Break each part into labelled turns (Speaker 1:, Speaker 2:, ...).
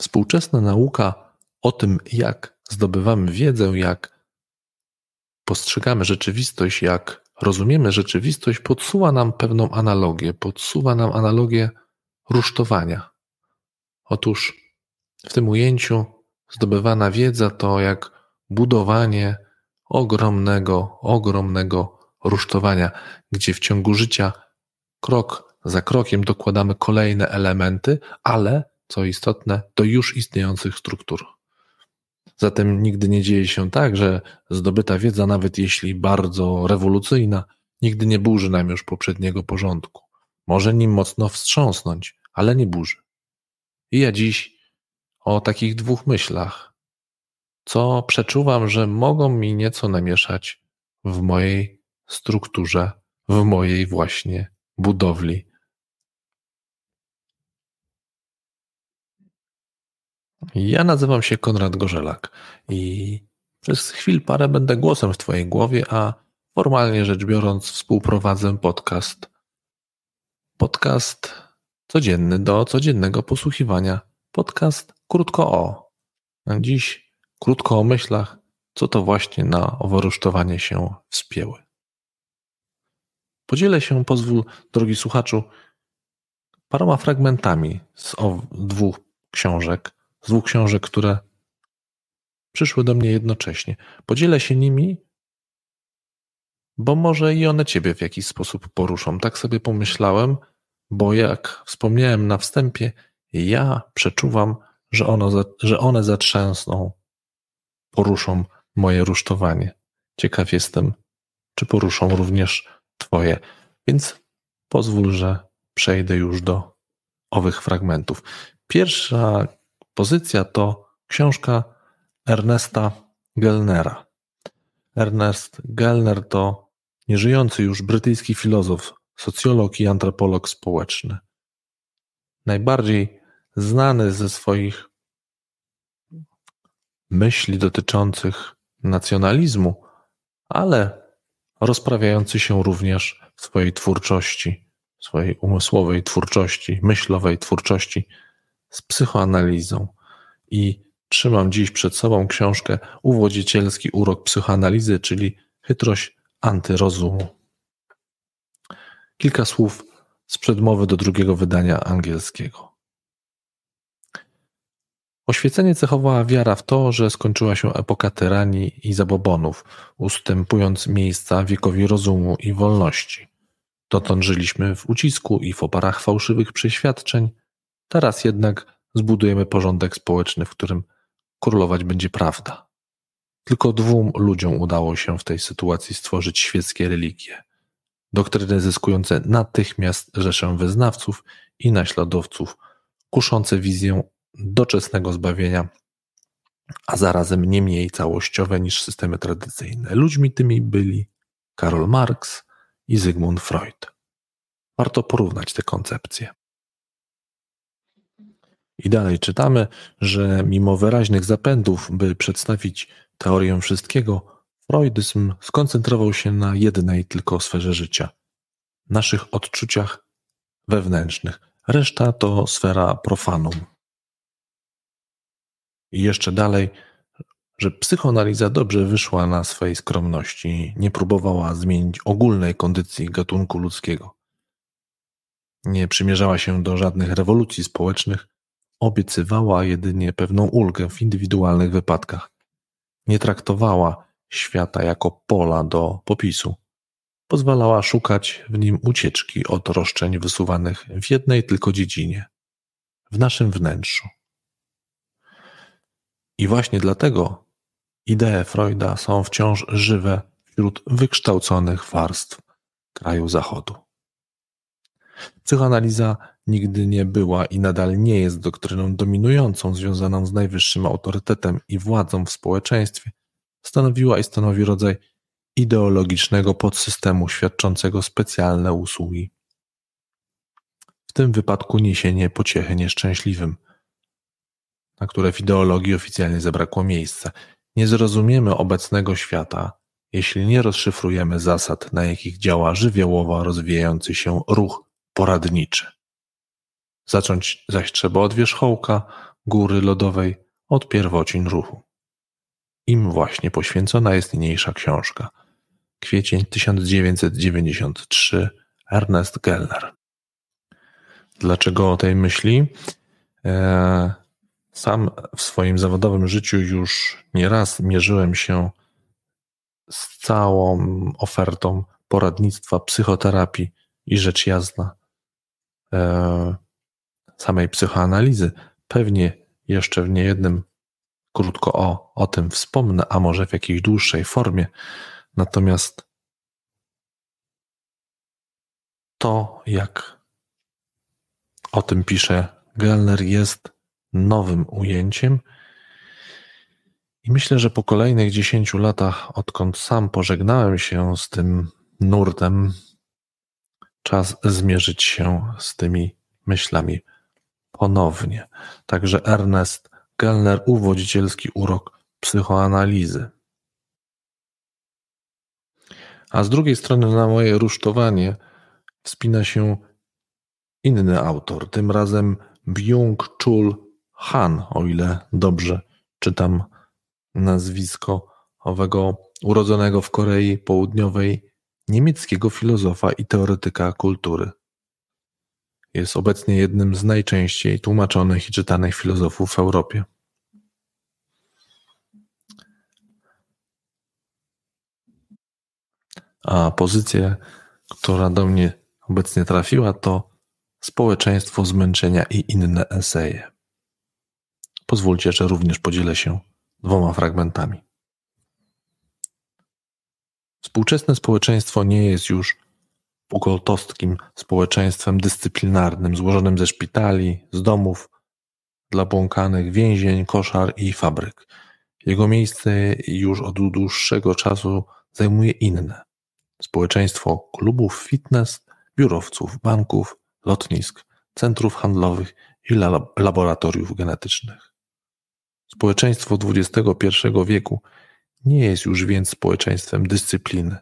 Speaker 1: Współczesna nauka o tym, jak zdobywamy wiedzę, jak postrzegamy rzeczywistość, jak rozumiemy rzeczywistość, podsuwa nam pewną analogię, podsuwa nam analogię rusztowania. Otóż w tym ujęciu zdobywana wiedza to jak budowanie ogromnego, ogromnego rusztowania, gdzie w ciągu życia krok za krokiem dokładamy kolejne elementy, ale co istotne, do już istniejących struktur. Zatem nigdy nie dzieje się tak, że zdobyta wiedza, nawet jeśli bardzo rewolucyjna, nigdy nie burzy nam już poprzedniego porządku. Może nim mocno wstrząsnąć, ale nie burzy. I ja dziś o takich dwóch myślach, co przeczuwam, że mogą mi nieco namieszać w mojej strukturze, w mojej właśnie budowli. Ja nazywam się Konrad Gorzelak i przez chwil parę będę głosem w Twojej głowie, a formalnie rzecz biorąc współprowadzę podcast. Podcast codzienny do codziennego posłuchiwania. Podcast krótko o. Dziś krótko o myślach, co to właśnie na owo rusztowanie się wspięły. Podzielę się, pozwól, drogi słuchaczu, paroma fragmentami z dwóch książek, z dwóch książek, które przyszły do mnie jednocześnie. Podzielę się nimi, bo może i one Ciebie w jakiś sposób poruszą. Tak sobie pomyślałem, bo jak wspomniałem na wstępie, ja przeczuwam, że one, że one zatrzęsną, poruszą moje rusztowanie. Ciekaw jestem, czy poruszą również Twoje. Więc pozwól, że przejdę już do owych fragmentów. Pierwsza pozycja to książka Ernesta Gellnera. Ernest Gellner to nieżyjący już brytyjski filozof, socjolog i antropolog społeczny. Najbardziej znany ze swoich myśli dotyczących nacjonalizmu, ale rozprawiający się również w swojej twórczości, swojej umysłowej twórczości, myślowej twórczości z psychoanalizą. I trzymam dziś przed sobą książkę Uwodzicielski urok psychoanalizy, czyli chytrość antyrozumu. Kilka słów z przedmowy do drugiego wydania angielskiego. Oświecenie cechowała wiara w to, że skończyła się epoka tyranii i zabobonów, ustępując miejsca wiekowi rozumu i wolności. Dotąd żyliśmy w ucisku i w oparach fałszywych przeświadczeń, teraz jednak zbudujemy porządek społeczny, w którym królować będzie prawda. Tylko dwóm ludziom udało się w tej sytuacji stworzyć świeckie religie. Doktryny zyskujące natychmiast rzeszę wyznawców i naśladowców, kuszące wizję doczesnego zbawienia, a zarazem nie mniej całościowe niż systemy tradycyjne. Ludźmi tymi byli Karol Marx i Zygmunt Freud. Warto porównać te koncepcje. I dalej czytamy, że mimo wyraźnych zapędów, by przedstawić teorię wszystkiego, freudyzm skoncentrował się na jednej tylko sferze życia naszych odczuciach wewnętrznych. Reszta to sfera profanum. I jeszcze dalej, że psychoanaliza dobrze wyszła na swojej skromności, nie próbowała zmienić ogólnej kondycji gatunku ludzkiego. Nie przymierzała się do żadnych rewolucji społecznych, obiecywała jedynie pewną ulgę w indywidualnych wypadkach. Nie traktowała świata jako pola do popisu. Pozwalała szukać w nim ucieczki od roszczeń wysuwanych w jednej tylko dziedzinie w naszym wnętrzu. I właśnie dlatego idee Freuda są wciąż żywe wśród wykształconych warstw kraju Zachodu. Psychoanaliza nigdy nie była i nadal nie jest doktryną dominującą związaną z najwyższym autorytetem i władzą w społeczeństwie. Stanowiła i stanowi rodzaj ideologicznego podsystemu świadczącego specjalne usługi. W tym wypadku niesienie pociechy nieszczęśliwym – na które w ideologii oficjalnie zabrakło miejsca. Nie zrozumiemy obecnego świata, jeśli nie rozszyfrujemy zasad, na jakich działa żywiołowo rozwijający się ruch poradniczy. Zacząć zaś trzeba od wierzchołka góry lodowej, od pierwocin ruchu. Im właśnie poświęcona jest niniejsza książka. Kwiecień 1993 Ernest Gellner. Dlaczego o tej myśli? E, sam w swoim zawodowym życiu już nieraz mierzyłem się z całą ofertą poradnictwa, psychoterapii i rzecz jasna e, samej psychoanalizy. Pewnie jeszcze w niejednym krótko o, o tym wspomnę, a może w jakiejś dłuższej formie. Natomiast to, jak o tym pisze Gellner, jest nowym ujęciem. I myślę, że po kolejnych dziesięciu latach, odkąd sam pożegnałem się z tym nurtem, czas zmierzyć się z tymi myślami ponownie. Także Ernest Gellner, uwodzicielski urok psychoanalizy. A z drugiej strony na moje rusztowanie wspina się inny autor, tym razem Byung-Chul Han, o ile dobrze czytam nazwisko owego urodzonego w Korei Południowej niemieckiego filozofa i teoretyka kultury. Jest obecnie jednym z najczęściej tłumaczonych i czytanych filozofów w Europie. A pozycja, która do mnie obecnie trafiła, to Społeczeństwo zmęczenia i inne eseje. Pozwólcie, że również podzielę się dwoma fragmentami. Współczesne społeczeństwo nie jest już pugoltowskim społeczeństwem dyscyplinarnym, złożonym ze szpitali, z domów dla błąkanych, więzień, koszar i fabryk. Jego miejsce już od dłuższego czasu zajmuje inne. Społeczeństwo klubów fitness, biurowców, banków, lotnisk, centrów handlowych i laboratoriów genetycznych. Społeczeństwo XXI wieku nie jest już więc społeczeństwem dyscypliny,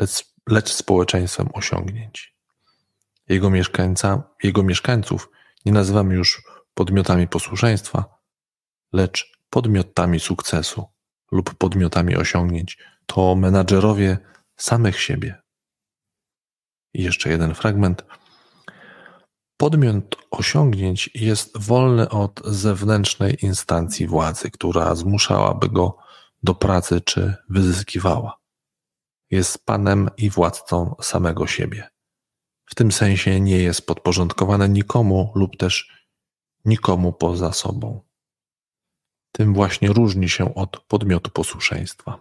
Speaker 1: lecz, lecz społeczeństwem osiągnięć. Jego, mieszkańca, jego mieszkańców nie nazywamy już podmiotami posłuszeństwa, lecz podmiotami sukcesu lub podmiotami osiągnięć. To menadżerowie samych siebie. I jeszcze jeden fragment. Podmiot osiągnięć jest wolny od zewnętrznej instancji władzy, która zmuszałaby go do pracy czy wyzyskiwała. Jest panem i władcą samego siebie. W tym sensie nie jest podporządkowane nikomu lub też nikomu poza sobą. Tym właśnie różni się od podmiotu posłuszeństwa.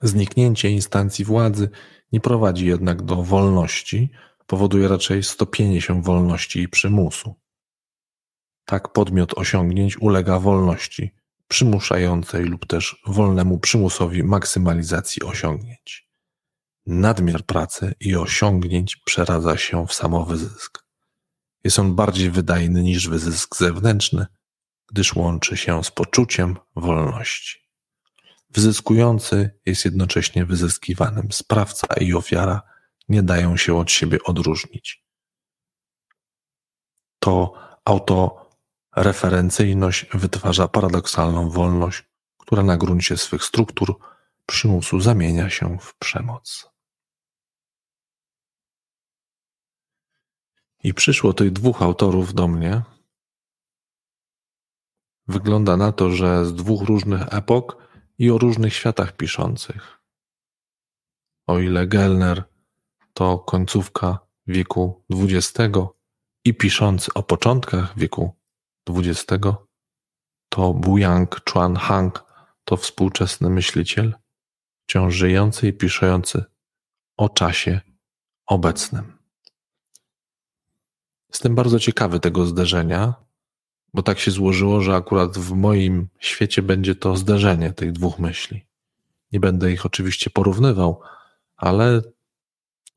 Speaker 1: Zniknięcie instancji władzy nie prowadzi jednak do wolności, powoduje raczej stopienie się wolności i przymusu. Tak podmiot osiągnięć ulega wolności przymuszającej lub też wolnemu przymusowi maksymalizacji osiągnięć. Nadmiar pracy i osiągnięć przeradza się w samowyzysk. Jest on bardziej wydajny niż wyzysk zewnętrzny, gdyż łączy się z poczuciem wolności. Wyzyskujący jest jednocześnie wyzyskiwanym. Sprawca i ofiara nie dają się od siebie odróżnić. To autoreferencyjność wytwarza paradoksalną wolność, która na gruncie swych struktur przymusu zamienia się w przemoc. I przyszło tych dwóch autorów do mnie. Wygląda na to, że z dwóch różnych epok i o różnych światach piszących. O ile Gellner to końcówka wieku XX i piszący o początkach wieku XX, to Buyang Chuan Hang to współczesny myśliciel, wciąż żyjący i piszący o czasie obecnym. Jestem bardzo ciekawy tego zderzenia, bo tak się złożyło, że akurat w moim świecie będzie to zderzenie tych dwóch myśli. Nie będę ich oczywiście porównywał, ale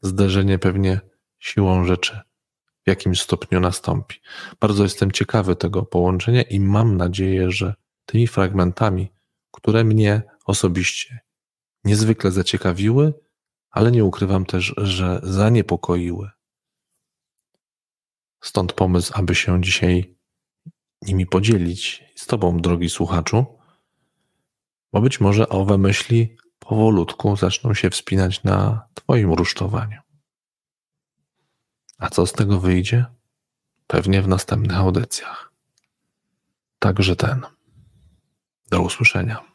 Speaker 1: zderzenie pewnie siłą rzeczy w jakimś stopniu nastąpi. Bardzo jestem ciekawy tego połączenia i mam nadzieję, że tymi fragmentami, które mnie osobiście niezwykle zaciekawiły, ale nie ukrywam też, że zaniepokoiły, Stąd pomysł, aby się dzisiaj nimi podzielić z Tobą, drogi słuchaczu, bo być może owe myśli powolutku zaczną się wspinać na Twoim rusztowaniu. A co z tego wyjdzie? Pewnie w następnych audycjach. Także ten. Do usłyszenia.